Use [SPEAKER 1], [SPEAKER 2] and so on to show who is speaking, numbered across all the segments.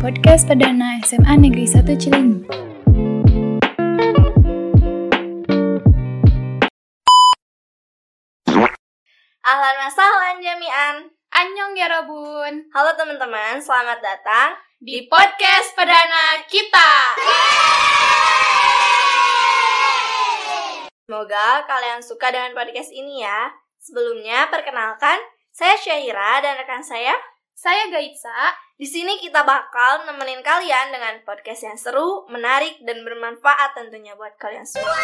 [SPEAKER 1] podcast perdana SMA Negeri 1 Cilenyi.
[SPEAKER 2] Ahlan wasahlan jami'an.
[SPEAKER 1] Annyeong ya Robun.
[SPEAKER 2] Halo teman-teman, selamat datang
[SPEAKER 1] Di podcast perdana kita.
[SPEAKER 2] Semoga kalian suka dengan podcast ini ya. Sebelumnya perkenalkan, saya Syaira dan rekan saya.
[SPEAKER 1] Saya Gaitsa.
[SPEAKER 2] Di sini kita bakal nemenin kalian dengan podcast yang seru, menarik, dan bermanfaat tentunya buat kalian semua.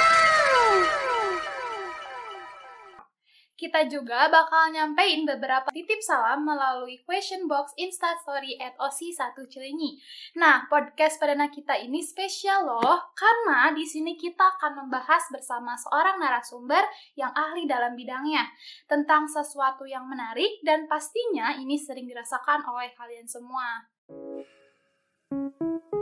[SPEAKER 1] Kita juga bakal nyampein beberapa titip salam melalui question box instastory at OSI1 Cilenyi. Nah, podcast perdana kita ini spesial loh, karena di sini kita akan membahas bersama seorang narasumber yang ahli dalam bidangnya tentang sesuatu yang menarik dan pastinya ini sering dirasakan oleh kalian semua.
[SPEAKER 3] Fuck.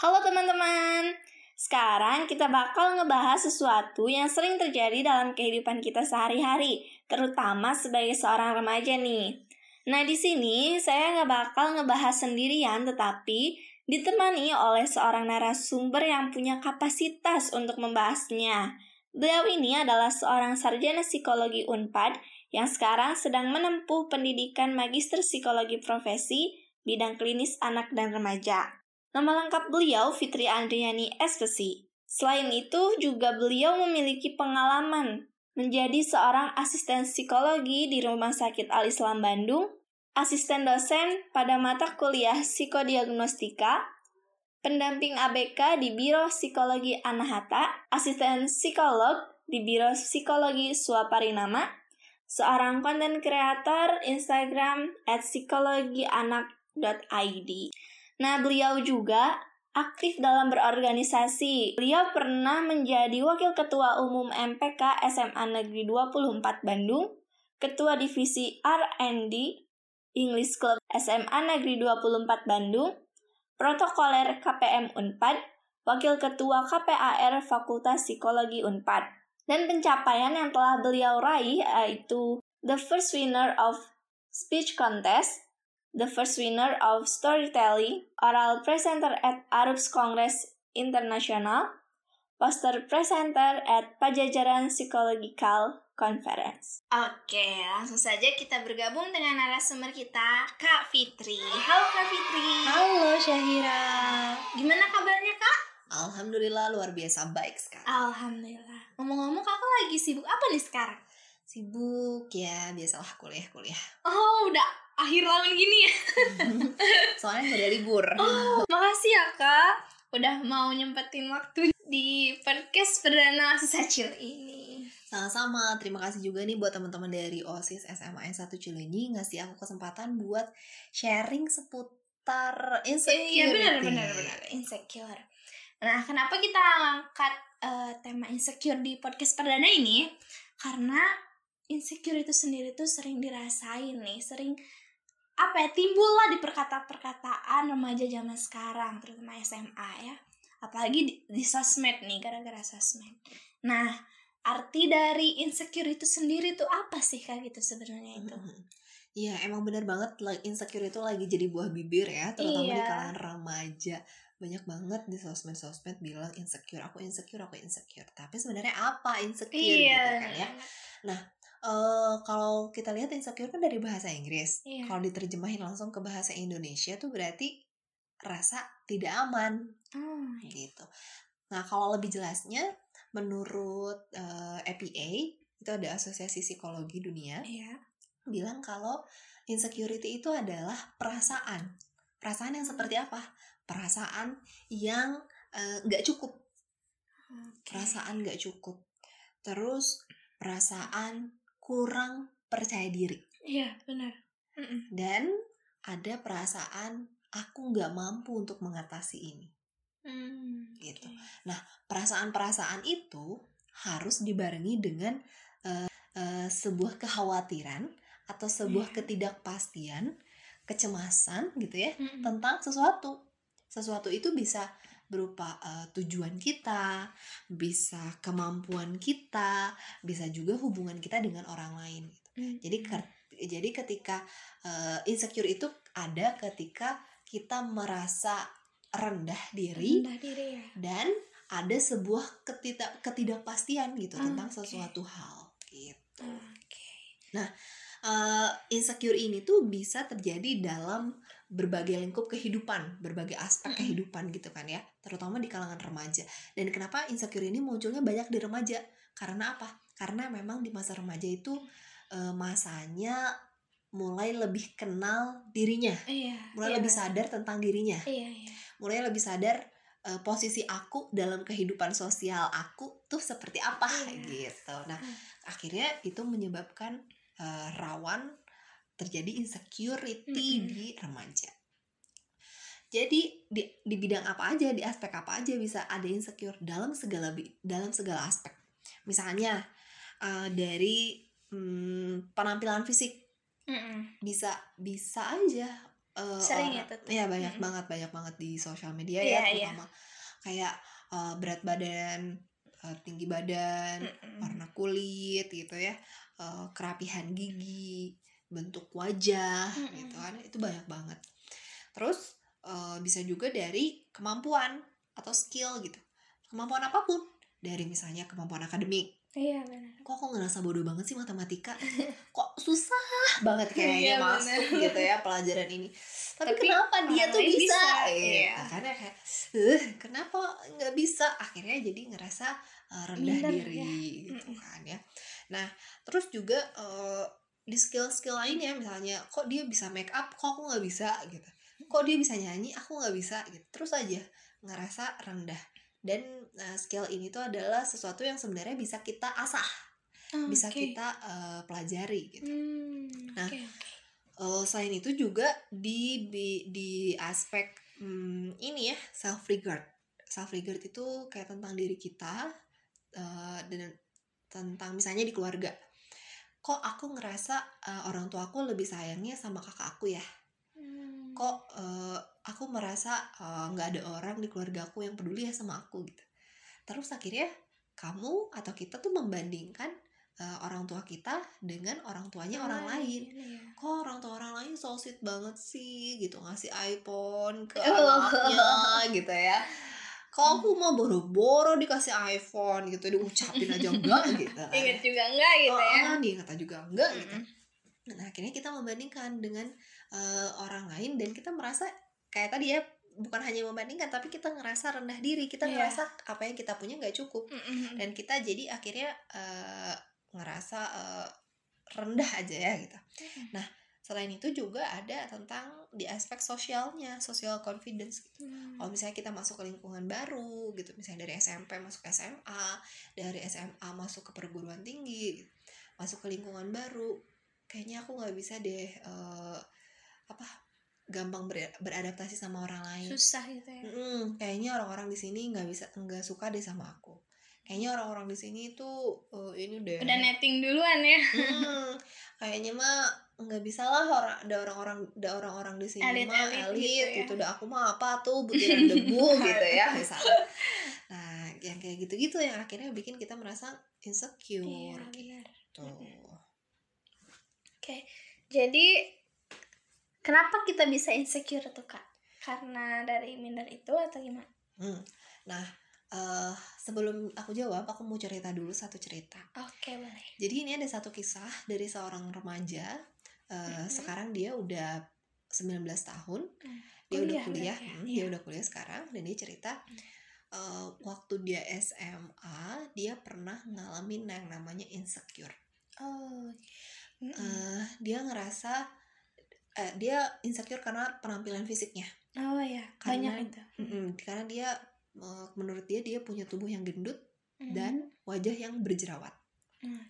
[SPEAKER 2] Halo teman-teman, sekarang kita bakal ngebahas sesuatu yang sering terjadi dalam kehidupan kita sehari-hari, terutama sebagai seorang remaja nih. Nah di sini saya nggak bakal ngebahas sendirian, tetapi ditemani oleh seorang narasumber yang punya kapasitas untuk membahasnya. Beliau ini adalah seorang sarjana psikologi Unpad yang sekarang sedang menempuh pendidikan magister psikologi profesi bidang klinis anak dan remaja. Nama lengkap beliau Fitri Andriani SPC. Selain itu, juga beliau memiliki pengalaman menjadi seorang asisten psikologi di Rumah Sakit Al-Islam Bandung, asisten dosen pada mata kuliah psikodiagnostika, pendamping ABK di Biro Psikologi Anahata, asisten psikolog di Biro Psikologi Suaparinama, seorang konten kreator Instagram at psikologianak.id. Nah, beliau juga aktif dalam berorganisasi. Beliau pernah menjadi Wakil Ketua Umum MPK SMA Negeri 24 Bandung, Ketua Divisi R&D English Club SMA Negeri 24 Bandung, Protokoler KPM Unpad, Wakil Ketua KPAR Fakultas Psikologi Unpad. Dan pencapaian yang telah beliau raih yaitu the first winner of speech contest, the first winner of storytelling, oral presenter at Arubs Congress International, poster presenter at Pajajaran Psychological Conference. Oke, langsung saja kita bergabung dengan narasumber kita, Kak Fitri. Halo Kak Fitri.
[SPEAKER 4] Halo Syahira.
[SPEAKER 2] Gimana kabarnya Kak?
[SPEAKER 4] Alhamdulillah luar biasa baik sekali.
[SPEAKER 2] Alhamdulillah. Ngomong-ngomong kakak lagi sibuk apa nih sekarang?
[SPEAKER 4] Sibuk ya, biasalah kuliah-kuliah.
[SPEAKER 2] Oh, udah akhir tahun gini ya?
[SPEAKER 4] Soalnya nggak ada libur.
[SPEAKER 2] Oh, makasih ya kak udah mau nyempetin waktu di podcast perdana sesacil ini.
[SPEAKER 4] Sama-sama, terima kasih juga nih buat teman-teman dari OSIS SMA 1 Cilenyi ngasih aku kesempatan buat sharing seputar insecurity.
[SPEAKER 2] Iya benar benar benar insecure. Nah, kenapa kita angkat eh, tema insecure di podcast perdana ini? Karena insecure itu sendiri tuh sering dirasain nih, sering apa ya timbul lah di perkataan-perkataan remaja zaman sekarang, terutama SMA ya. Apalagi di, di sosmed nih, gara-gara sosmed. Nah, arti dari insecure itu sendiri tuh apa sih kak gitu sebenarnya itu?
[SPEAKER 4] Iya, emang bener banget insecure itu lagi jadi buah bibir ya, terutama di
[SPEAKER 2] Iya.
[SPEAKER 4] kalangan remaja. Banyak banget di sosmed-sosmed bilang insecure, aku insecure, aku insecure. Tapi sebenarnya apa insecure gitu kan ya? Eh, kalau kita lihat insecure kan dari bahasa Inggris.
[SPEAKER 2] Iya.
[SPEAKER 4] Kalau diterjemahin langsung ke bahasa Indonesia tuh berarti rasa tidak aman
[SPEAKER 2] Oh,
[SPEAKER 4] gitu. Nah, kalau lebih jelasnya menurut eh, APA itu ada Asosiasi Psikologi Dunia
[SPEAKER 2] iya.
[SPEAKER 4] bilang kalau insecurity itu adalah perasaan. Perasaan yang seperti apa? Perasaan yang eh, nggak cukup.
[SPEAKER 2] Oke.
[SPEAKER 4] Perasaan nggak cukup. Terus perasaan kurang percaya diri.
[SPEAKER 2] Iya, benar. Mm-mm.
[SPEAKER 4] Dan ada perasaan aku nggak mampu untuk mengatasi ini.
[SPEAKER 2] Hmm,
[SPEAKER 4] Gitu.
[SPEAKER 2] oke.
[SPEAKER 4] Perasaan-perasaan itu harus dibarengi dengan eh, eh, sebuah kekhawatiran atau sebuah
[SPEAKER 2] Iya.
[SPEAKER 4] ketidakpastian, kecemasan gitu ya
[SPEAKER 2] Mm-mm.
[SPEAKER 4] tentang sesuatu. Sesuatu itu bisa berupa uh, tujuan kita, bisa kemampuan kita, bisa juga hubungan kita dengan orang lain. Gitu. Hmm. Jadi jadi ketika uh, insecure itu ada ketika kita merasa rendah diri,
[SPEAKER 2] rendah diri ya.
[SPEAKER 4] dan ada sebuah ketidak ketidakpastian gitu oh, tentang sesuatu hal gitu.
[SPEAKER 2] Okay.
[SPEAKER 4] Nah, uh, insecure ini tuh bisa terjadi dalam berbagai lingkup kehidupan, berbagai aspek kehidupan gitu kan ya, terutama di kalangan remaja. Dan kenapa insecure ini munculnya banyak di remaja? Karena apa? Karena memang di masa remaja itu uh, masanya mulai lebih kenal dirinya,
[SPEAKER 2] iya,
[SPEAKER 4] mulai
[SPEAKER 2] iya.
[SPEAKER 4] lebih sadar tentang dirinya,
[SPEAKER 2] iya, iya.
[SPEAKER 4] mulai lebih sadar uh, posisi aku dalam kehidupan sosial aku tuh seperti apa iya. gitu. Nah, hmm. akhirnya itu menyebabkan uh, rawan terjadi insecurity -hmm. di remaja. Jadi di di bidang apa aja, di aspek apa aja bisa ada insecure dalam segala dalam segala aspek. Misalnya uh, dari um, penampilan fisik
[SPEAKER 2] Mm-mm.
[SPEAKER 4] bisa bisa aja
[SPEAKER 2] uh, sering ya
[SPEAKER 4] tetap. ya banyak mm banget banyak banget di sosial media yeah, ya iya. terutama yeah. kayak uh, berat badan uh, tinggi badan Mm-mm. warna kulit gitu ya uh, kerapihan gigi bentuk wajah Mm-mm. gitu kan itu banyak banget terus uh, bisa juga dari kemampuan atau skill gitu kemampuan apa pun dari misalnya kemampuan akademik
[SPEAKER 2] Iya benar.
[SPEAKER 4] Kok aku ngerasa bodoh banget sih matematika? Kok susah banget kayaknya iya, masuk bener. gitu ya pelajaran ini. Tapi, Tapi kenapa dia tuh bisa? bisa. Iya. Karena kayak, uh, kenapa nggak bisa? Akhirnya jadi ngerasa uh, rendah Minder, diri ya. gitu kan ya. Nah terus juga uh, di skill-skill lainnya misalnya, kok dia bisa make up, kok aku nggak bisa? gitu. Kok dia bisa nyanyi, aku nggak bisa. gitu. Terus aja ngerasa rendah. Dan uh, skill ini tuh adalah sesuatu yang sebenarnya bisa kita asah. Oh, bisa okay. kita uh, pelajari gitu.
[SPEAKER 2] Hmm,
[SPEAKER 4] nah okay, okay. Uh, selain itu juga di di, di aspek um, ini ya self regard self regard itu kayak tentang diri kita uh, dan tentang misalnya di keluarga kok aku ngerasa uh, orang tua aku lebih sayangnya sama kakak aku ya? Hmm. kok uh, aku merasa eh, nggak uh, ada orang di keluarga aku yang peduli ya sama aku gitu. Terus akhirnya kamu atau kita tuh membandingkan uh, orang tua kita dengan orang tuanya oh, orang lain iya. kok orang tua orang lain so sweet banget sih gitu ngasih iPhone ke anaknya gitu ya kok aku mau boro-boro dikasih iPhone gitu diucapin aja enggak gitu
[SPEAKER 2] kan. inget juga enggak gitu oh, ya
[SPEAKER 4] diingat juga enggak mm -hmm. gitu nah akhirnya kita membandingkan dengan uh, orang lain dan kita merasa kayak tadi ya bukan hanya membandingkan tapi kita ngerasa rendah diri kita yeah. ngerasa apa yang kita punya nggak cukup
[SPEAKER 2] mm -hmm.
[SPEAKER 4] dan kita jadi akhirnya uh, ngerasa uh, rendah aja ya gitu mm. nah selain itu juga ada tentang di aspek sosialnya social confidence gitu. Mm. kalau misalnya kita masuk ke lingkungan baru gitu misalnya dari SMP masuk ke SMA dari SMA masuk ke perguruan tinggi gitu. masuk ke lingkungan baru kayaknya aku nggak bisa deh uh, apa gampang ber beradaptasi sama orang lain.
[SPEAKER 2] Susah gitu ya.
[SPEAKER 4] Mm, kayaknya orang-orang di sini nggak bisa nggak suka deh sama aku. Kayaknya orang-orang di sini tuh uh, ini udah
[SPEAKER 2] udah netting duluan ya.
[SPEAKER 4] Mm, kayaknya mah nggak bisa lah orang ada orang-orang ada orang-orang di sini elit, mah elit, elit gitu, ya. gitu udah aku mah apa tuh butiran debu gitu ya misalnya nah yang kayak gitu-gitu yang akhirnya bikin kita merasa insecure iya, gitu
[SPEAKER 2] oke okay. jadi Kenapa kita bisa insecure tuh kak? Karena dari minder itu atau gimana?
[SPEAKER 4] Hmm. Nah, uh, sebelum aku jawab, aku mau cerita dulu satu cerita.
[SPEAKER 2] Oke, okay, boleh.
[SPEAKER 4] Jadi ini ada satu kisah dari seorang remaja. Uh, mm-hmm. Sekarang dia udah 19 tahun. Mm. Dia udah kuliah. Ya? Hmm, Dia udah kuliah sekarang dan dia cerita uh, waktu dia SMA, dia pernah ngalamin yang namanya insecure.
[SPEAKER 2] Oh.
[SPEAKER 4] Mm-hmm. Uh, dia ngerasa eh, dia insecure karena penampilan fisiknya
[SPEAKER 2] oh ya karena, banyak itu
[SPEAKER 4] mm -mm, karena dia menurut dia dia punya tubuh yang gendut mm. dan wajah yang berjerawat
[SPEAKER 2] mm.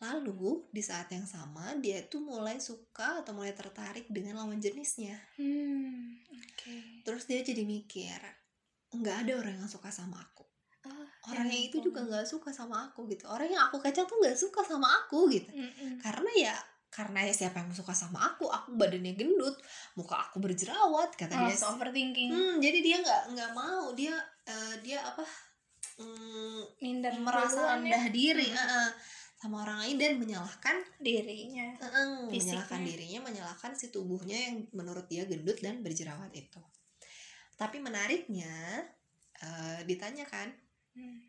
[SPEAKER 4] Lalu di saat yang sama dia tuh mulai suka atau mulai tertarik dengan lawan jenisnya
[SPEAKER 2] mm. okay.
[SPEAKER 4] terus dia jadi mikir nggak ada orang yang suka sama aku
[SPEAKER 2] oh,
[SPEAKER 4] orangnya ya itu juga nggak suka sama aku gitu orang yang aku kacang tuh nggak suka sama aku gitu
[SPEAKER 2] mm -mm.
[SPEAKER 4] karena ya karena ya siapa yang suka sama aku aku badannya gendut muka aku berjerawat kata
[SPEAKER 2] oh,
[SPEAKER 4] dia
[SPEAKER 2] overthinking
[SPEAKER 4] hmm, jadi dia nggak nggak mau dia uh, dia apa hmm,
[SPEAKER 2] Minder
[SPEAKER 4] merasa
[SPEAKER 2] ya.
[SPEAKER 4] rendah diri
[SPEAKER 2] Hmm.
[SPEAKER 4] uh, uh, sama orang lain dan menyalahkan
[SPEAKER 2] dirinya
[SPEAKER 4] uh, uh,
[SPEAKER 2] Fisiknya.
[SPEAKER 4] menyalahkan dirinya menyalahkan si tubuhnya yang menurut dia gendut dan berjerawat itu tapi menariknya uh, ditanyakan
[SPEAKER 2] Hmm.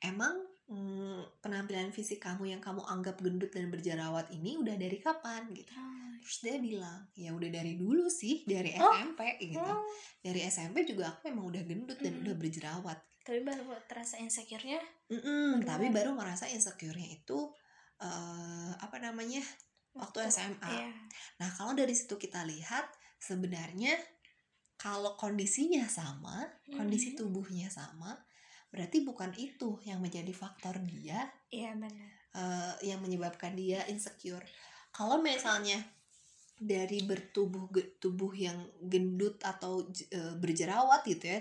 [SPEAKER 4] emang mm, penampilan fisik kamu yang kamu anggap gendut dan berjerawat ini udah dari kapan gitu terus dia bilang ya udah dari dulu sih dari
[SPEAKER 2] Oh.
[SPEAKER 4] SMP gitu
[SPEAKER 2] Oh,
[SPEAKER 4] dari SMP juga aku emang udah gendut dan
[SPEAKER 2] Mm.
[SPEAKER 4] udah berjerawat
[SPEAKER 2] tapi baru terasa insecure-nya Beneran.
[SPEAKER 4] tapi baru merasa insecure-nya itu eh apa namanya waktu SMA
[SPEAKER 2] Iya.
[SPEAKER 4] nah kalau dari situ kita lihat sebenarnya kalau kondisinya sama kondisi
[SPEAKER 2] Mhm.
[SPEAKER 4] tubuhnya sama berarti bukan itu yang menjadi faktor dia
[SPEAKER 2] Iya benar.
[SPEAKER 4] eh, yang menyebabkan dia insecure. Kalau misalnya dari bertubuh tubuh yang gendut atau eh, berjerawat gitu ya,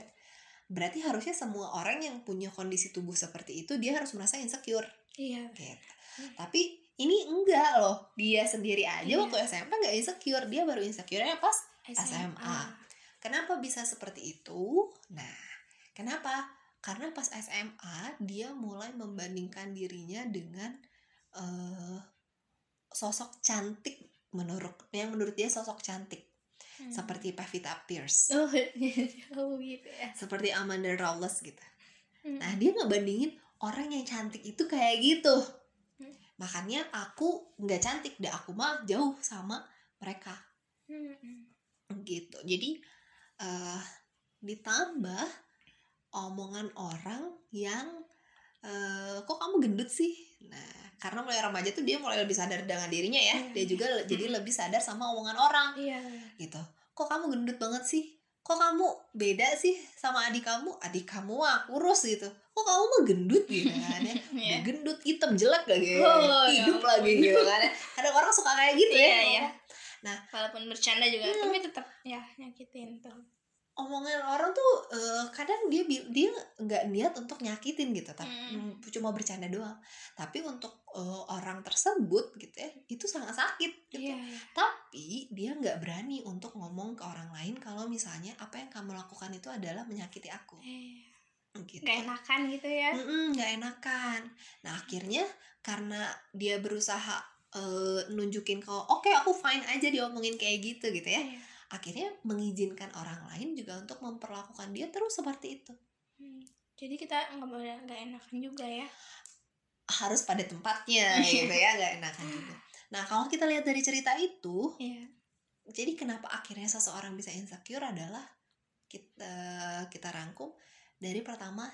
[SPEAKER 4] berarti harusnya semua orang yang punya kondisi tubuh seperti itu dia harus merasa insecure.
[SPEAKER 2] Iya.
[SPEAKER 4] Gitu. Tapi ini enggak loh, dia sendiri aja
[SPEAKER 2] Iya.
[SPEAKER 4] waktu SMP nggak insecure, dia baru insecure-nya pas SMA. Kenapa bisa seperti itu? Nah, kenapa? Karena pas SMA dia mulai membandingkan dirinya dengan eh, sosok cantik menurut yang menurut dia sosok cantik
[SPEAKER 2] Hmm.
[SPEAKER 4] seperti Pevita Pierce,
[SPEAKER 2] Oh, jauh gitu ya.
[SPEAKER 4] seperti Amanda Rawless gitu.
[SPEAKER 2] Hmm.
[SPEAKER 4] Nah, dia ngebandingin orang yang cantik itu kayak gitu.
[SPEAKER 2] Hmm.
[SPEAKER 4] Makanya aku nggak cantik, dah aku mah jauh sama mereka.
[SPEAKER 2] Hmm.
[SPEAKER 4] gitu jadi eh ditambah omongan orang yang eh kok kamu gendut sih nah karena mulai remaja tuh dia mulai lebih sadar dengan dirinya ya
[SPEAKER 2] Iya.
[SPEAKER 4] dia juga jadi lebih sadar sama omongan orang
[SPEAKER 2] Iya.
[SPEAKER 4] gitu kok kamu gendut banget sih kok kamu beda sih sama adik kamu adik kamu mah kurus gitu kok kamu mah gendut gitu kan ya
[SPEAKER 2] Iya.
[SPEAKER 4] Dia gendut hitam jelek lagi
[SPEAKER 2] Oh, ya
[SPEAKER 4] hidup
[SPEAKER 2] ampun.
[SPEAKER 4] lagi gitu kan ya. ada orang suka kayak gitu ya
[SPEAKER 2] Iya, iya.
[SPEAKER 4] Nah.
[SPEAKER 2] walaupun bercanda juga
[SPEAKER 4] Hmm.
[SPEAKER 2] tapi tetap ya nyakitin tuh.
[SPEAKER 4] Omongan orang tuh eh, kadang dia dia nggak niat untuk nyakitin gitu tapi
[SPEAKER 2] Hmm.
[SPEAKER 4] cuma bercanda doang tapi untuk eh, orang tersebut gitu ya itu sangat sakit gitu
[SPEAKER 2] Iya. iya.
[SPEAKER 4] tapi dia nggak berani untuk ngomong ke orang lain kalau misalnya apa yang kamu lakukan itu adalah menyakiti aku
[SPEAKER 2] Iya.
[SPEAKER 4] gitu
[SPEAKER 2] Gak enakan gitu ya.
[SPEAKER 4] Mm-mm, nggak enakan nah akhirnya karena dia berusaha eh, nunjukin kalau oke aku fine aja diomongin kayak gitu gitu ya
[SPEAKER 2] Iya.
[SPEAKER 4] Akhirnya mengizinkan orang lain juga untuk memperlakukan dia terus seperti itu
[SPEAKER 2] Hmm. Jadi kita nggak boleh nggak enakan juga ya.
[SPEAKER 4] harus pada tempatnya gitu ya nggak enakan juga nah kalau kita lihat dari cerita itu
[SPEAKER 2] Iya.
[SPEAKER 4] jadi kenapa akhirnya seseorang bisa insecure adalah kita kita rangkum dari pertama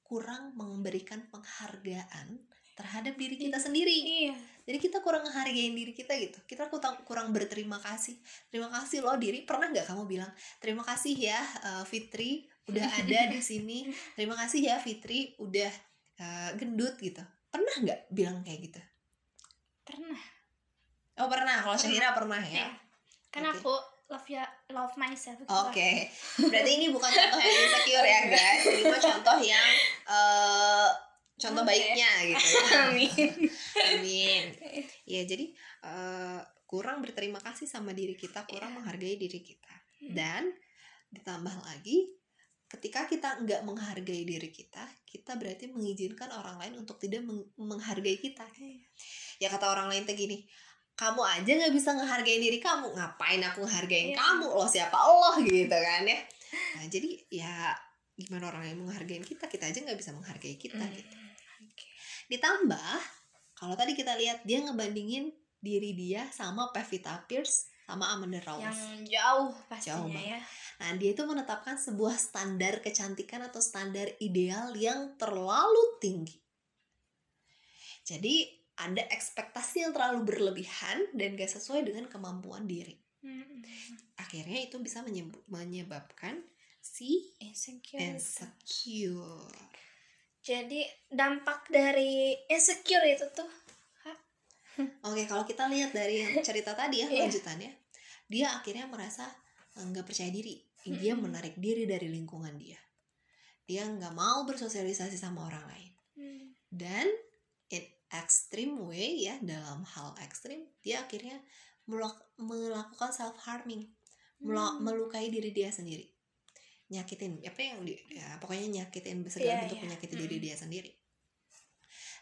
[SPEAKER 4] kurang memberikan penghargaan terhadap diri kita sendiri
[SPEAKER 2] Iya.
[SPEAKER 4] jadi kita kurang menghargain diri kita gitu kita kurang kurang berterima kasih terima kasih loh diri pernah nggak kamu bilang terima kasih ya eh, Fitri udah ada di sini terima kasih ya Fitri udah eh, gendut gitu pernah nggak bilang kayak gitu
[SPEAKER 2] Pernah.
[SPEAKER 4] oh pernah kalau Syahira pernah ya
[SPEAKER 2] Iya. Kan
[SPEAKER 4] Oke.
[SPEAKER 2] aku love ya love myself. gitu.
[SPEAKER 4] Oke, berarti ini bukan contoh yang insecure ya guys, ini mah contoh yang eh contoh
[SPEAKER 2] Oke.
[SPEAKER 4] baiknya gitu ya.
[SPEAKER 2] Amin.
[SPEAKER 4] Amin. Ya jadi eh, kurang berterima kasih sama diri kita, kurang
[SPEAKER 2] Iya.
[SPEAKER 4] menghargai diri kita,
[SPEAKER 2] Hmm.
[SPEAKER 4] dan ditambah lagi ketika kita nggak menghargai diri kita, kita berarti mengizinkan orang lain untuk tidak meng- menghargai kita.
[SPEAKER 2] Iya.
[SPEAKER 4] Ya kata orang lain tuh gini, kamu aja nggak bisa ngehargain diri kamu, ngapain aku ngehargain
[SPEAKER 2] Iya.
[SPEAKER 4] kamu? Loh siapa Allah gitu kan ya? Nah jadi ya gimana orang yang menghargain kita, kita aja nggak bisa menghargai kita
[SPEAKER 2] Hmm.
[SPEAKER 4] gitu. Ditambah kalau tadi kita lihat dia ngebandingin diri dia sama Pevita Pierce sama Amanda
[SPEAKER 2] Yang
[SPEAKER 4] Rawless.
[SPEAKER 2] jauh
[SPEAKER 4] Jauh
[SPEAKER 2] pastinya
[SPEAKER 4] banget.
[SPEAKER 2] ya.
[SPEAKER 4] Nah, dia itu menetapkan sebuah standar kecantikan atau standar ideal yang terlalu tinggi. Jadi, ada ekspektasi yang terlalu berlebihan dan gak sesuai dengan kemampuan diri.
[SPEAKER 2] Hmm.
[SPEAKER 4] Akhirnya itu bisa menyeb- menyebabkan si
[SPEAKER 2] Insecure.
[SPEAKER 4] insecure.
[SPEAKER 2] Jadi dampak dari insecure itu tuh
[SPEAKER 4] Oke, kalau kita lihat dari yang cerita tadi ya,
[SPEAKER 2] Iya.
[SPEAKER 4] lanjutannya, dia akhirnya merasa eh, nggak percaya diri. Dia menarik diri dari lingkungan dia. Dia nggak mau bersosialisasi sama orang lain.
[SPEAKER 2] hmm,
[SPEAKER 4] Dan it, extreme way ya dalam hal ekstrim dia akhirnya melakukan self harming hmm. melukai diri dia sendiri nyakitin apa yang di, ya, pokoknya nyakitin segala yeah, bentuk yeah. menyakiti hmm. diri dia sendiri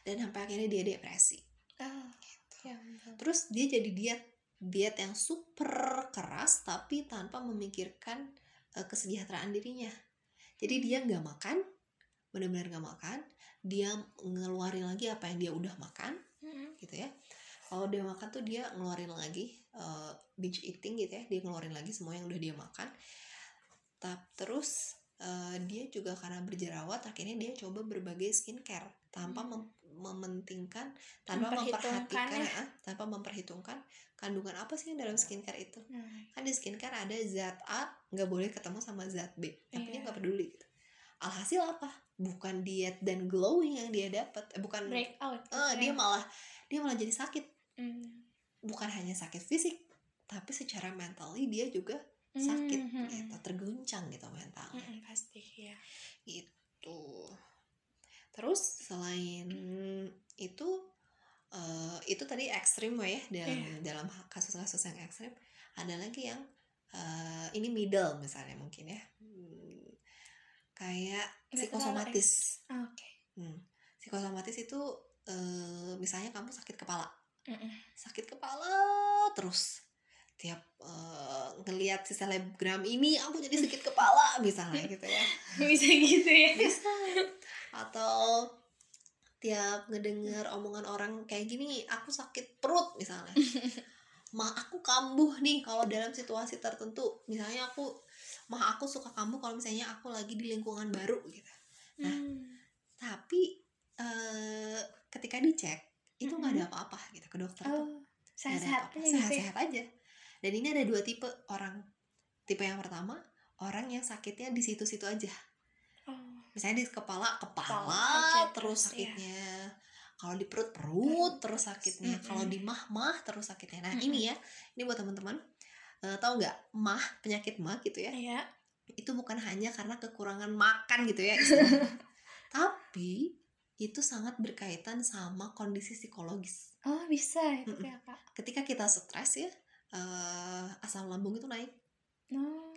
[SPEAKER 4] dan sampai akhirnya dia depresi oh, gitu. ya, terus dia jadi diet diet yang super keras tapi tanpa memikirkan uh, kesejahteraan dirinya jadi dia hmm. nggak makan benar-benar nggak makan dia ngeluarin lagi apa yang dia udah makan hmm. gitu ya kalau dia makan tuh dia ngeluarin lagi uh, binge eating gitu ya dia ngeluarin lagi semua yang udah dia makan Tap, terus uh, dia juga karena berjerawat akhirnya dia coba berbagai skincare tanpa hmm. mem mementingkan tanpa memperhatikan ya. ya tanpa memperhitungkan kandungan apa sih yang dalam skincare itu hmm. kan di skincare ada zat A nggak boleh ketemu sama zat B tapi yeah. dia nggak peduli gitu alhasil apa bukan diet dan glowing yang dia dapat eh, bukan
[SPEAKER 2] breakout
[SPEAKER 4] uh, dia malah dia malah jadi sakit mm. bukan hanya sakit fisik tapi secara mentally dia juga sakit mm -hmm. gitu terguncang gitu mentalnya mm
[SPEAKER 2] -hmm, pasti ya
[SPEAKER 4] gitu terus selain itu uh, itu tadi ekstrim ya dalam yeah. dalam kasus-kasus yang ekstrim ada lagi yang uh, ini middle misalnya mungkin ya hmm, kayak psikosomatis
[SPEAKER 2] oh, oke okay.
[SPEAKER 4] hmm, psikosomatis itu uh, misalnya kamu sakit kepala mm -mm. sakit kepala terus tiap uh, ngelihat si selebgram ini aku jadi sakit kepala misalnya gitu ya.
[SPEAKER 2] Bisa gitu ya.
[SPEAKER 4] Bisa. Atau tiap ngedenger omongan orang kayak gini aku sakit perut misalnya. Ma aku kambuh nih kalau dalam situasi tertentu. Misalnya aku ma aku suka kambuh kalau misalnya aku lagi di lingkungan baru gitu. Nah hmm. tapi uh, ketika dicek itu nggak ada apa-apa gitu ke dokter oh,
[SPEAKER 2] sehat-sehat
[SPEAKER 4] aja gitu ya? sehat-sehat aja dan ini ada dua tipe orang tipe yang pertama orang yang sakitnya di situ-situ aja oh. misalnya di kepala kepala, kepala terus iya. sakitnya ya. kalau di perut perut terus sakitnya mm-hmm. kalau di mah mah terus sakitnya nah mm-hmm. ini ya ini buat teman-teman uh, tahu nggak mah penyakit mah gitu ya
[SPEAKER 2] yeah.
[SPEAKER 4] itu bukan hanya karena kekurangan makan gitu ya tapi itu sangat berkaitan sama kondisi psikologis
[SPEAKER 2] oh bisa itu mm -mm. apa
[SPEAKER 4] ketika kita stres ya uh, asam lambung itu naik.
[SPEAKER 2] Oh,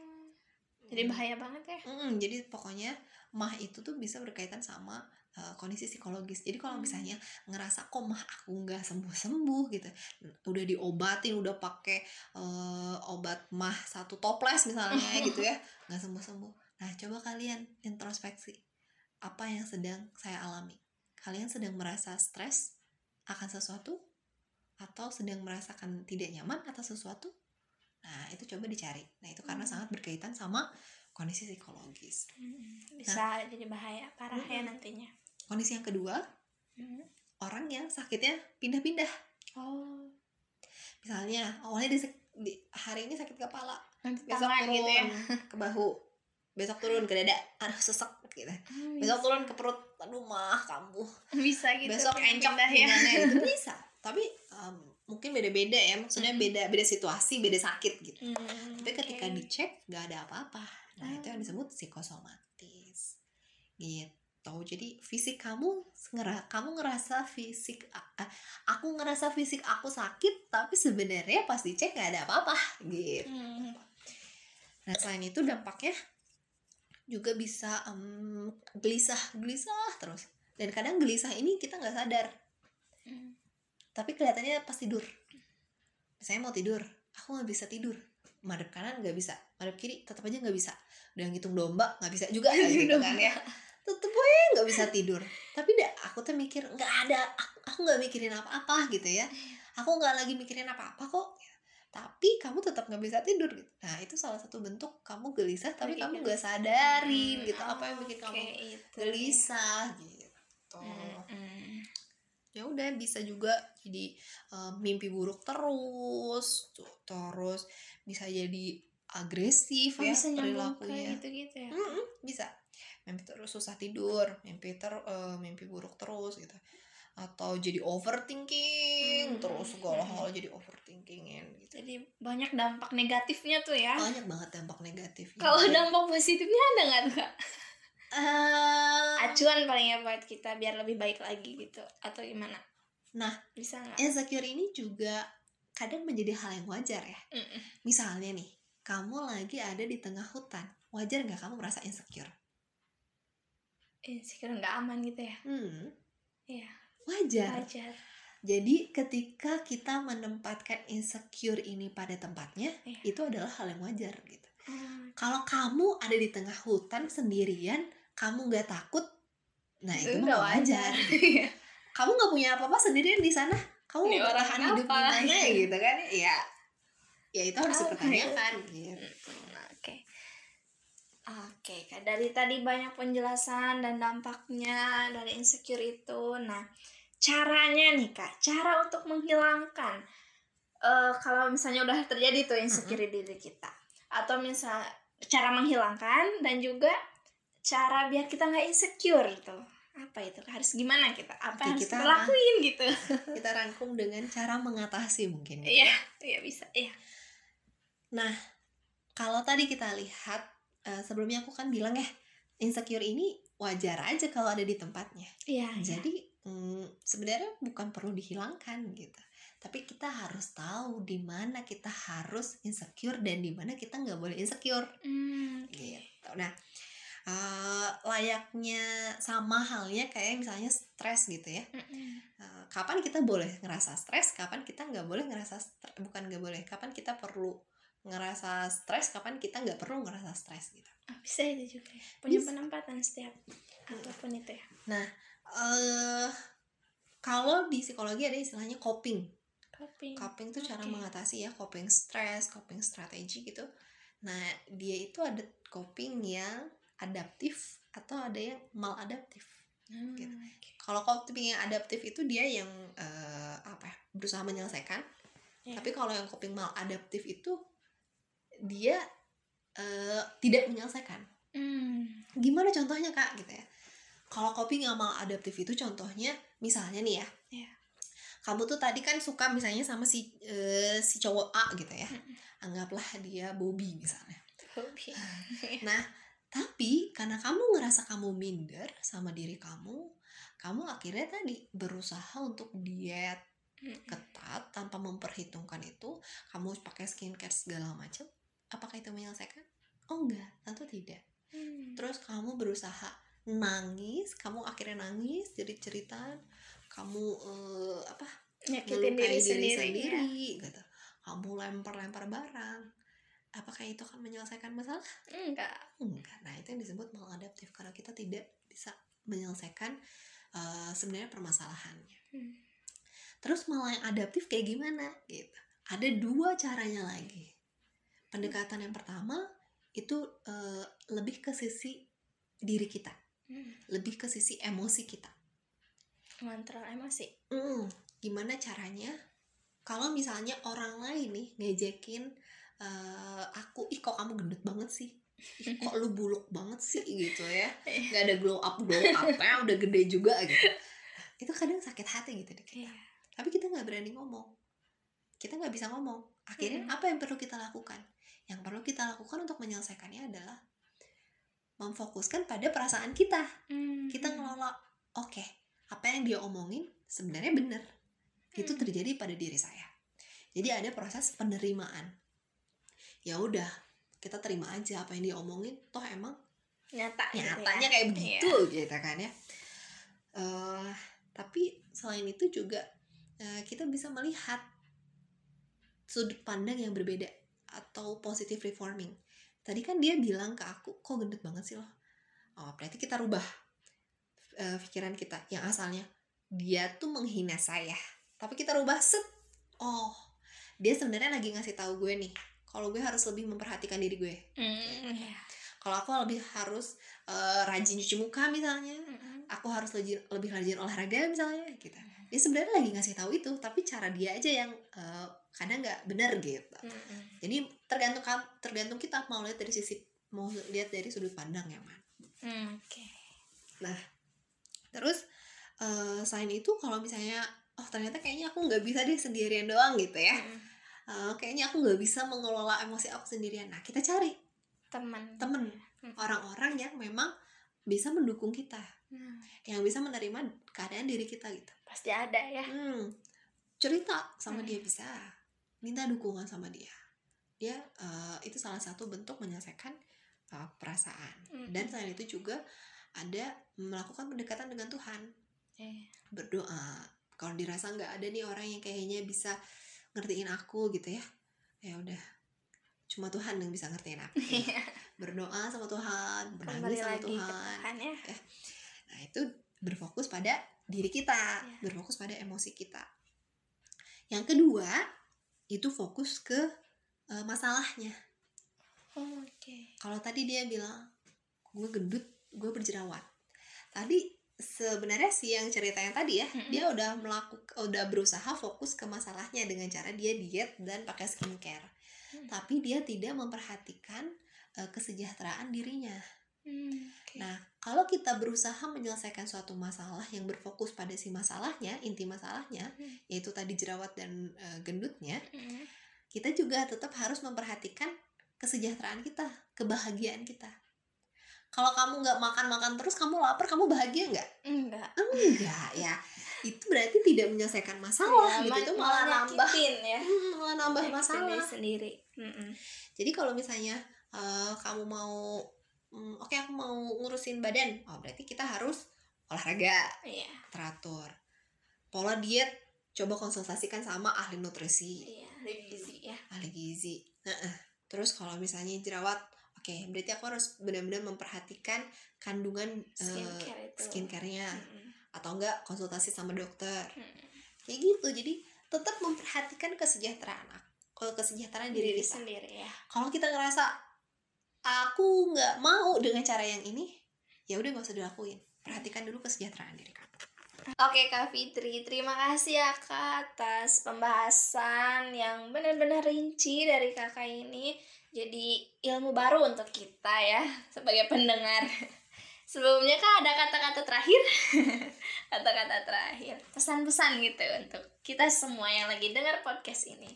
[SPEAKER 2] jadi bahaya banget ya?
[SPEAKER 4] Mm, jadi pokoknya mah itu tuh bisa berkaitan sama uh, kondisi psikologis. Jadi kalau hmm. misalnya ngerasa kok mah aku nggak sembuh sembuh gitu, udah diobatin, udah pakai uh, obat mah satu toples misalnya gitu ya, nggak sembuh sembuh. Nah coba kalian introspeksi apa yang sedang saya alami. Kalian sedang merasa stres akan sesuatu atau sedang merasakan tidak nyaman atas sesuatu nah itu coba dicari nah itu karena hmm. sangat berkaitan sama kondisi psikologis
[SPEAKER 2] hmm. bisa nah, jadi bahaya parah hmm. ya nantinya
[SPEAKER 4] kondisi yang kedua hmm. orang yang sakitnya pindah-pindah
[SPEAKER 2] oh
[SPEAKER 4] misalnya awalnya di, di hari ini sakit kepala
[SPEAKER 2] Nanti besok turun gitu ya.
[SPEAKER 4] ke bahu besok turun ke dada aduh sesek gitu oh, besok turun ke perut aduh mah kambuh
[SPEAKER 2] bisa gitu
[SPEAKER 4] besok encok ya itu bisa tapi um, mungkin beda-beda ya maksudnya mm. beda beda situasi beda sakit gitu mm, tapi ketika okay. dicek nggak ada apa-apa nah mm. itu yang ah. disebut psikosomatis gitu jadi fisik kamu ngera kamu ngerasa fisik aku ngerasa fisik aku sakit tapi sebenarnya pas dicek nggak ada apa-apa gitu mm. nah selain itu dampaknya juga bisa um, gelisah gelisah terus dan kadang gelisah ini kita nggak sadar mm tapi kelihatannya pas tidur. Saya mau tidur aku nggak bisa tidur. Madep kanan nggak bisa madep kiri tetap aja nggak bisa. Udah ngitung domba nggak bisa juga. Gitu kan ya. Tetep aja nggak bisa tidur. Tapi dah aku tuh mikir nggak ada. Aku nggak mikirin apa-apa gitu ya. Aku nggak lagi mikirin apa-apa kok. Tapi kamu tetap nggak bisa tidur gitu. Nah itu salah satu bentuk kamu gelisah tapi kamu nggak sadarin gitu. Apa yang bikin kamu gelisah gitu ya udah bisa juga jadi uh, mimpi buruk terus tuh, terus bisa jadi agresif oh, ya bisa perilakunya
[SPEAKER 2] gitu gitu ya
[SPEAKER 4] mm -mm, bisa mimpi terus susah tidur mimpi ter uh, mimpi buruk terus gitu atau jadi overthinking hmm. terus segala hal jadi overthinkingin gitu.
[SPEAKER 2] Jadi banyak dampak negatifnya tuh ya.
[SPEAKER 4] Banyak banget dampak negatif.
[SPEAKER 2] Kalau dampak positifnya ada nggak kak?
[SPEAKER 4] Uh,
[SPEAKER 2] acuan paling ya buat kita biar lebih baik lagi gitu atau gimana
[SPEAKER 4] Nah,
[SPEAKER 2] bisa nggak
[SPEAKER 4] insecure ini juga kadang menjadi hal yang wajar ya.
[SPEAKER 2] Mm-mm.
[SPEAKER 4] Misalnya nih, kamu lagi ada di tengah hutan, wajar nggak kamu merasa insecure?
[SPEAKER 2] insecure nggak aman gitu ya
[SPEAKER 4] Hmm,
[SPEAKER 2] iya
[SPEAKER 4] wajar.
[SPEAKER 2] wajar
[SPEAKER 4] Jadi ketika kita menempatkan insecure ini pada tempatnya,
[SPEAKER 2] Iya.
[SPEAKER 4] itu adalah hal yang wajar gitu.
[SPEAKER 2] Hmm,
[SPEAKER 4] Kalau kamu ada di tengah hutan sendirian, kamu nggak takut, nah itu mah
[SPEAKER 2] udah
[SPEAKER 4] nggak wajar.
[SPEAKER 2] Iya.
[SPEAKER 4] Kamu nggak punya apa-apa sendirian di sana, kamu mau
[SPEAKER 2] orang
[SPEAKER 4] bertahan hidup gimana gitu kan? Ya, ya itu harus dipertanyakan gitu.
[SPEAKER 2] Oke. Oke, Kak. Dari tadi banyak penjelasan dan dampaknya dari insecure itu. Nah, caranya nih, Kak. Cara untuk menghilangkan eh kalau misalnya udah terjadi tuh insecure di diri kita. Atau misal cara menghilangkan dan juga cara biar kita nggak insecure gitu. Apa itu? Harus gimana kita? Apa
[SPEAKER 4] Oke,
[SPEAKER 2] yang harus
[SPEAKER 4] kita-
[SPEAKER 2] kita lakuin gitu?
[SPEAKER 4] Kita rangkum dengan cara mengatasi mungkin. gitu
[SPEAKER 2] Iya,
[SPEAKER 4] ya.
[SPEAKER 2] iya bisa. Iya.
[SPEAKER 4] Kalau tadi kita lihat eh, sebelumnya aku kan bilang ya insecure ini wajar aja kalau ada di tempatnya.
[SPEAKER 2] Iya.
[SPEAKER 4] Jadi mm, sebenarnya bukan perlu dihilangkan gitu. Tapi kita harus tahu di mana kita harus insecure dan di mana kita nggak boleh insecure
[SPEAKER 2] Hmm, oke.
[SPEAKER 4] gitu. Nah, eh, layaknya sama halnya kayak misalnya stres gitu ya. Eh, kapan kita boleh ngerasa stres, kapan kita nggak boleh ngerasa stres, bukan nggak boleh, kapan kita perlu ngerasa stres, kapan kita nggak perlu ngerasa stres gitu.
[SPEAKER 2] Ah, bisa itu juga ya. punya
[SPEAKER 4] Bisa.
[SPEAKER 2] penempatan setiap apa pun itu ya
[SPEAKER 4] eh kalau di psikologi ada istilahnya coping.
[SPEAKER 2] coping
[SPEAKER 4] Coping itu cara
[SPEAKER 2] Oke.
[SPEAKER 4] mengatasi ya, coping stres, coping strategi gitu. Nah, dia itu ada coping yang adaptif atau ada yang maladaptif.
[SPEAKER 2] Hmm,
[SPEAKER 4] gitu. Kalau coping yang adaptif itu dia yang eh, apa ya, berusaha menyelesaikan.
[SPEAKER 2] Iya.
[SPEAKER 4] Tapi kalau yang coping maladaptif itu dia eh, tidak menyelesaikan.
[SPEAKER 2] Hmm,
[SPEAKER 4] Gimana contohnya kak gitu ya? Kalau coping yang maladaptif itu contohnya misalnya nih ya,
[SPEAKER 2] Iya.
[SPEAKER 4] kamu tuh tadi kan suka misalnya sama si eh, si cowok A gitu ya,
[SPEAKER 2] Mm-mm.
[SPEAKER 4] anggaplah dia Bobby misalnya.
[SPEAKER 2] hobi
[SPEAKER 4] Nah, tapi karena kamu ngerasa kamu minder sama diri kamu, kamu akhirnya tadi berusaha untuk diet ketat tanpa memperhitungkan itu, kamu pakai skincare segala macam, apakah itu menyelesaikan? Oh enggak, tentu tidak.
[SPEAKER 2] Hmm,
[SPEAKER 4] Terus kamu berusaha nangis, kamu akhirnya nangis, jadi ceritaan, kamu eh, apa?
[SPEAKER 2] nyakitin diri sendiri, ya.
[SPEAKER 4] sendiri, gitu. Kamu lempar-lempar barang. Apakah itu akan menyelesaikan masalah?
[SPEAKER 2] enggak
[SPEAKER 4] Enggak. Nah, itu yang disebut maladaptif karena kita tidak bisa menyelesaikan eh, sebenarnya permasalahannya.
[SPEAKER 2] Hmm.
[SPEAKER 4] Terus malah yang adaptif kayak gimana? Gitu. Ada dua caranya lagi. Pendekatan yang pertama itu eh, lebih ke sisi diri kita,
[SPEAKER 2] Hmm,
[SPEAKER 4] lebih ke sisi emosi kita.
[SPEAKER 2] ngontrol emosi
[SPEAKER 4] Hmm, gimana caranya? Kalau misalnya orang lain nih ngejekin eh, aku, ih kok kamu gendut banget sih? Ih, kok lu buluk banget sih gitu ya? Gak ada glow up glow upnya udah gede juga gitu. Itu kadang sakit hati gitu deh kita.
[SPEAKER 2] Iya.
[SPEAKER 4] Tapi kita nggak berani ngomong. Kita nggak bisa ngomong. Akhirnya
[SPEAKER 2] Mm-mm.
[SPEAKER 4] apa yang perlu kita lakukan? Yang perlu kita lakukan untuk menyelesaikannya adalah memfokuskan pada perasaan kita
[SPEAKER 2] Hmm,
[SPEAKER 4] kita ngelola oke apa yang dia omongin sebenarnya benar itu
[SPEAKER 2] Hmm.
[SPEAKER 4] terjadi pada diri saya jadi ada proses penerimaan ya udah kita terima aja apa yang dia omongin toh emang
[SPEAKER 2] nyata gitu
[SPEAKER 4] nyatanya
[SPEAKER 2] ya.
[SPEAKER 4] kayak begitu gitu kan ya. Eh, tapi selain itu juga eh, kita bisa melihat sudut pandang yang berbeda atau positive reforming. Tadi kan dia bilang ke aku kok gendut banget sih lo? Oh berarti kita rubah eh, pikiran kita. Yang asalnya dia tuh menghina saya. Tapi kita rubah set. Oh dia sebenarnya lagi ngasih tahu gue nih kalau gue harus lebih memperhatikan diri gue
[SPEAKER 2] iya.
[SPEAKER 4] kalau aku lebih harus eh, rajin cuci muka misalnya
[SPEAKER 2] Mm-mm.
[SPEAKER 4] aku harus lebih lebih rajin olahraga misalnya gitu dia sebenarnya lagi ngasih tahu itu tapi cara dia aja yang eh, kadang nggak benar gitu
[SPEAKER 2] Mm-mm.
[SPEAKER 4] jadi tergantung tergantung kita mau lihat dari sisi mau lihat dari sudut pandang yang mana
[SPEAKER 2] Hmm, oke
[SPEAKER 4] terus eh, selain itu kalau misalnya oh ternyata kayaknya aku nggak bisa deh sendirian doang gitu ya
[SPEAKER 2] Mm-mm.
[SPEAKER 4] Eh, kayaknya aku nggak bisa mengelola emosi aku sendirian. Nah kita cari
[SPEAKER 2] teman
[SPEAKER 4] temen.
[SPEAKER 2] Hmm.
[SPEAKER 4] orang-orang yang memang bisa mendukung kita.
[SPEAKER 2] Nah,
[SPEAKER 4] yang bisa menerima keadaan diri kita gitu.
[SPEAKER 2] Pasti ada ya.
[SPEAKER 4] Hmm, cerita sama
[SPEAKER 2] Hmm.
[SPEAKER 4] dia bisa. Minta dukungan sama dia. Dia uh, itu salah satu bentuk menyelesaikan uh, perasaan.
[SPEAKER 2] Hmm.
[SPEAKER 4] dan selain itu juga ada melakukan pendekatan dengan Tuhan.
[SPEAKER 2] Iya.
[SPEAKER 4] berdoa. Kalau dirasa nggak ada nih orang yang kayaknya bisa ngertiin aku gitu ya. Ya udah. Cuma Tuhan yang bisa ngertiin aku. Berdoa sama Tuhan menangis sama
[SPEAKER 2] lagi
[SPEAKER 4] Tuhan.
[SPEAKER 2] Tuhan ya.
[SPEAKER 4] Nah itu berfokus pada diri kita.
[SPEAKER 2] Ya.
[SPEAKER 4] berfokus pada emosi kita. Yang kedua itu fokus ke eh, masalahnya.
[SPEAKER 2] Oh, oke.
[SPEAKER 4] Kalau tadi dia bilang gue gendut gue berjerawat. Tadi sebenarnya sih yang cerita yang tadi ya
[SPEAKER 2] Mm-mm.
[SPEAKER 4] dia udah melakukan udah berusaha fokus ke masalahnya dengan cara dia diet dan pakai skincare
[SPEAKER 2] Hmm.
[SPEAKER 4] tapi dia tidak memperhatikan eh, kesejahteraan dirinya
[SPEAKER 2] Hmm, oke.
[SPEAKER 4] nah kalau kita berusaha menyelesaikan suatu masalah yang berfokus pada si masalahnya inti masalahnya
[SPEAKER 2] Hmm.
[SPEAKER 4] yaitu tadi jerawat dan eh, gendutnya
[SPEAKER 2] Hmm.
[SPEAKER 4] kita juga tetap harus memperhatikan kesejahteraan kita, kebahagiaan kita. Kalau kamu nggak makan-makan terus, kamu lapar, kamu bahagia nggak?
[SPEAKER 2] enggak
[SPEAKER 4] Enggak ya. Itu berarti tidak menyelesaikan masalah
[SPEAKER 2] Ya,
[SPEAKER 4] gitu. Itu malah nambah,
[SPEAKER 2] nyakitin ya
[SPEAKER 4] Hmm, malah nambah
[SPEAKER 2] Nyakitin
[SPEAKER 4] masalah.
[SPEAKER 2] diri sendiri Mm-mm.
[SPEAKER 4] Jadi kalau misalnya eh, kamu mau, hmm, oke aku mau ngurusin badan, oh berarti kita harus olahraga
[SPEAKER 2] iya
[SPEAKER 4] teratur. Pola diet, coba konsultasikan sama ahli nutrisi.
[SPEAKER 2] iya revisi ya
[SPEAKER 4] ahli gizi. Heeh. Terus kalau misalnya jerawat, oke, berarti aku harus benar-benar memperhatikan kandungan eh,
[SPEAKER 2] skincare itu
[SPEAKER 4] skincare-nya
[SPEAKER 2] Mm-mm.
[SPEAKER 4] atau enggak konsultasi sama dokter.
[SPEAKER 2] Mm-mm.
[SPEAKER 4] Kayak gitu. Jadi tetap memperhatikan kesejahteraan aku, kalau kesejahteraan diri
[SPEAKER 2] diri
[SPEAKER 4] kita.
[SPEAKER 2] sendiri ya
[SPEAKER 4] Kalau kita ngerasa aku nggak mau dengan cara yang ini, ya udah nggak usah dilakuin. Perhatikan dulu kesejahteraan diri kamu.
[SPEAKER 2] Oke Kak Fitri, terima kasih ya Kak atas pembahasan yang benar-benar rinci dari Kakak ini. Jadi ilmu baru untuk kita ya sebagai pendengar. Sebelumnya Kak ada kata-kata terakhir? kata-kata terakhir, pesan-pesan gitu untuk kita semua yang lagi dengar podcast ini.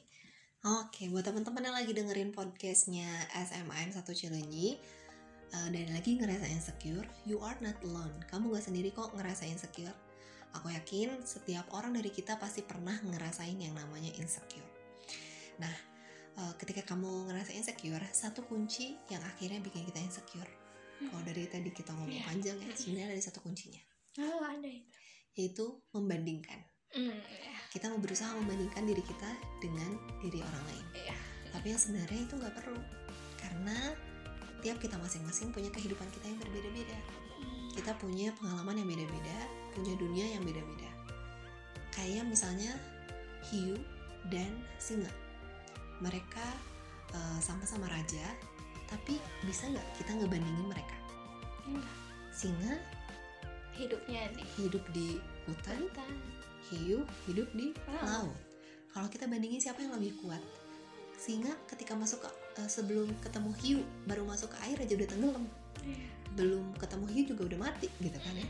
[SPEAKER 4] Oke, buat teman-teman yang lagi dengerin podcastnya SMAN 1 Cilenyi eh, dan lagi ngerasa insecure, you are not alone. Kamu gak sendiri kok ngerasa insecure. Aku yakin setiap orang dari kita pasti pernah ngerasain yang namanya insecure. Nah, eh, ketika kamu ngerasa insecure, satu kunci yang akhirnya bikin kita insecure. Kalau dari tadi kita ngomong
[SPEAKER 2] Iya.
[SPEAKER 4] panjang ya, sebenarnya ada satu kuncinya,
[SPEAKER 2] Oh ada itu.
[SPEAKER 4] yaitu membandingkan.
[SPEAKER 2] Hmm, ya.
[SPEAKER 4] Kita mau berusaha membandingkan diri kita dengan diri orang lain.
[SPEAKER 2] Iya.
[SPEAKER 4] Tapi yang sebenarnya itu nggak perlu, karena tiap kita masing-masing punya kehidupan kita yang berbeda-beda. Kita punya pengalaman yang beda-beda, punya dunia yang beda-beda. Kayak misalnya hiu dan singa. Mereka eh, sama-sama raja, tapi bisa nggak kita ngebandingin mereka?
[SPEAKER 2] Enggak.
[SPEAKER 4] Singa
[SPEAKER 2] Hidupnya di
[SPEAKER 4] hidup di hutan,
[SPEAKER 2] hutan.
[SPEAKER 4] hiu hidup di
[SPEAKER 2] Laut.
[SPEAKER 4] laut. Kalau kita bandingin siapa yang lebih kuat? Singa ketika masuk ke eh, sebelum ketemu hiu baru masuk ke air aja udah tenggelam.
[SPEAKER 2] Iya.
[SPEAKER 4] Belum ketemu hiu juga udah mati gitu kan ya.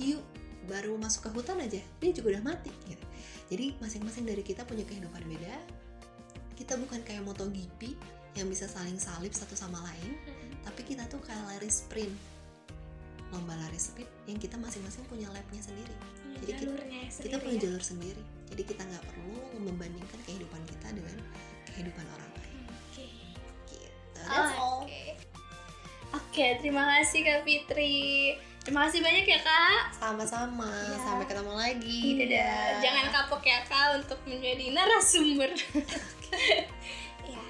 [SPEAKER 4] Hiu baru masuk ke hutan aja dia juga udah mati gitu. Jadi masing-masing dari kita punya kehidupan beda. Kita bukan kayak MotoGP yang bisa saling salib satu sama lain, tapi kita tuh kayak lari sprint. Lomba lari sprint yang kita masing-masing punya labnya sendiri Jadi kita-
[SPEAKER 2] jalurnya
[SPEAKER 4] kita
[SPEAKER 2] sendiri
[SPEAKER 4] punya
[SPEAKER 2] ya.
[SPEAKER 4] jalur sendiri jadi kita nggak perlu membandingkan kehidupan kita dengan kehidupan orang lain
[SPEAKER 2] Oke.
[SPEAKER 4] gitu that's all
[SPEAKER 2] Oke. Oke, terima kasih Kak Fitri. Terima kasih banyak ya Kak.
[SPEAKER 4] sama-sama
[SPEAKER 2] Ya.
[SPEAKER 4] sampai ketemu lagi dadah
[SPEAKER 2] Jangan kapok ya Kak untuk menjadi narasumber. ya.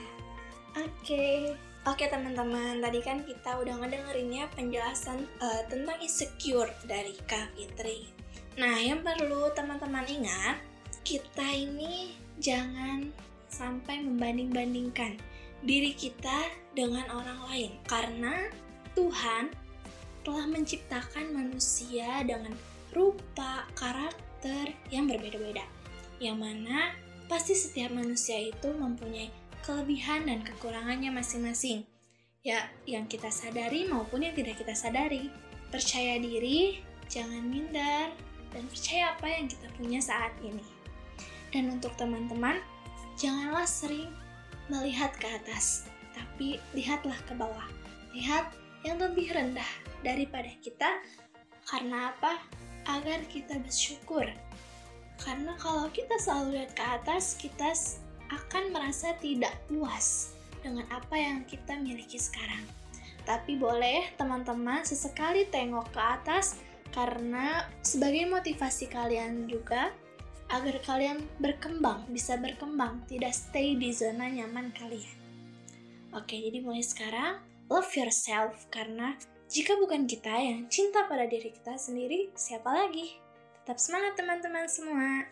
[SPEAKER 2] Oke. Oke teman-teman, tadi kan kita udah ngedengerinnya penjelasan eh, tentang insecure dari Kak Fitri. Nah, yang perlu teman-teman ingat, kita ini jangan sampai membanding-bandingkan diri kita dengan orang lain karena Tuhan telah menciptakan manusia dengan rupa, karakter yang berbeda-beda. Yang mana pasti setiap manusia itu mempunyai kelebihan dan kekurangannya masing-masing. Ya, yang kita sadari maupun yang tidak kita sadari. Percaya diri, jangan minder, dan percaya apa yang kita punya saat ini. Dan untuk teman-teman, janganlah sering melihat ke atas, tapi lihatlah ke bawah. Lihat yang lebih rendah daripada kita. Karena apa? Agar kita bersyukur Karena kalau kita selalu lihat ke atas, kita akan merasa tidak puas dengan apa yang kita miliki sekarang. Tapi boleh teman-teman sesekali tengok ke atas karena sebagai motivasi kalian juga agar kalian berkembang, bisa berkembang, tidak stay di zona nyaman kalian. Oke, jadi mulai sekarang love yourself karena jika bukan kita yang cinta pada diri kita sendiri, siapa lagi? Tetap semangat teman-teman semua.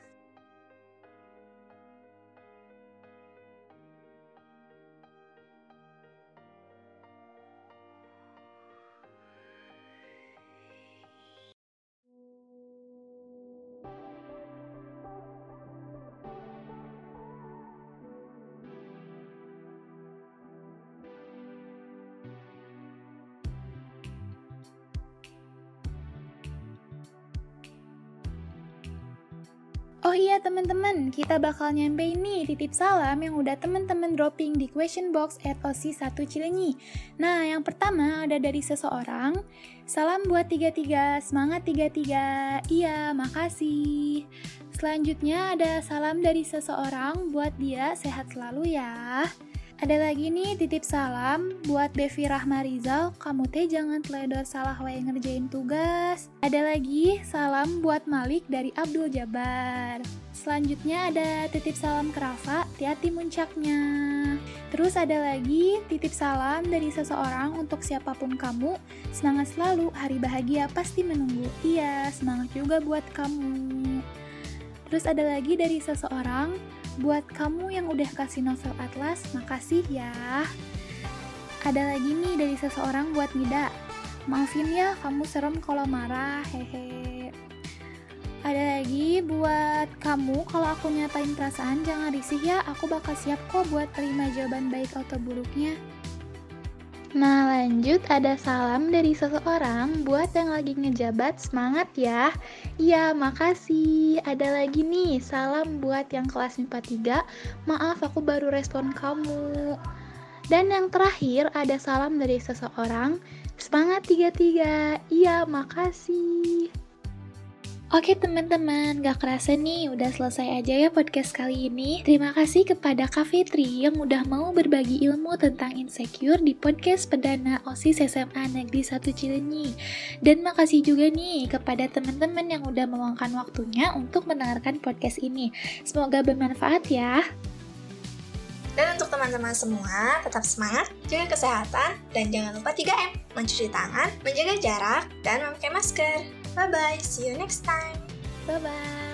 [SPEAKER 1] Teman-teman, kita bakal nyampe ini titip salam yang udah teman-teman dropping di question box at OC1 Cilenyi. Nah, yang pertama ada dari seseorang. Salam buat 33, semangat 33. Iya, makasih. Selanjutnya ada salam dari seseorang buat dia sehat selalu ya. Ada lagi nih titip salam buat Devi Rahmarizal, kamu teh jangan teledor salah wae ngerjain tugas. Ada lagi salam buat Malik dari Abdul Jabar. Selanjutnya ada titip salam ke Rafa, hati-hati muncaknya. Terus ada lagi titip salam dari seseorang untuk siapa pun kamu, semangat selalu, hari bahagia pasti menunggu. Iya, semangat juga buat kamu. Terus ada lagi dari seseorang, Buat kamu yang udah kasih novel Atlas, makasih ya. Ada lagi nih dari seseorang buat Nida. Maafin ya, kamu serem kalau marah, hehe. Ada lagi buat kamu, kalau aku nyatain perasaan jangan risih ya, aku bakal siap kok buat terima jawaban baik atau buruknya. Nah lanjut ada salam dari seseorang. Buat yang lagi ngejabat semangat ya. Iya makasih. Ada lagi nih salam buat yang kelas MIPA 3 Maaf aku baru respon kamu. Dan yang terakhir ada salam dari seseorang. Semangat 33 Iya makasih Oke teman-teman, gak kerasa nih udah selesai aja ya podcast kali ini. Terima kasih kepada Kak Fitri yang udah mau berbagi ilmu tentang insecure di podcast perdana OSIS SMA Negeri 1 Cilenyi. Dan makasih juga nih kepada teman-teman yang udah meluangkan waktunya untuk mendengarkan podcast ini. Semoga bermanfaat ya.
[SPEAKER 2] Dan untuk teman-teman semua, tetap semangat, jaga kesehatan, dan jangan lupa 3M, mencuci tangan, menjaga jarak, dan memakai masker. Bye bye, see you next time.
[SPEAKER 1] Bye bye.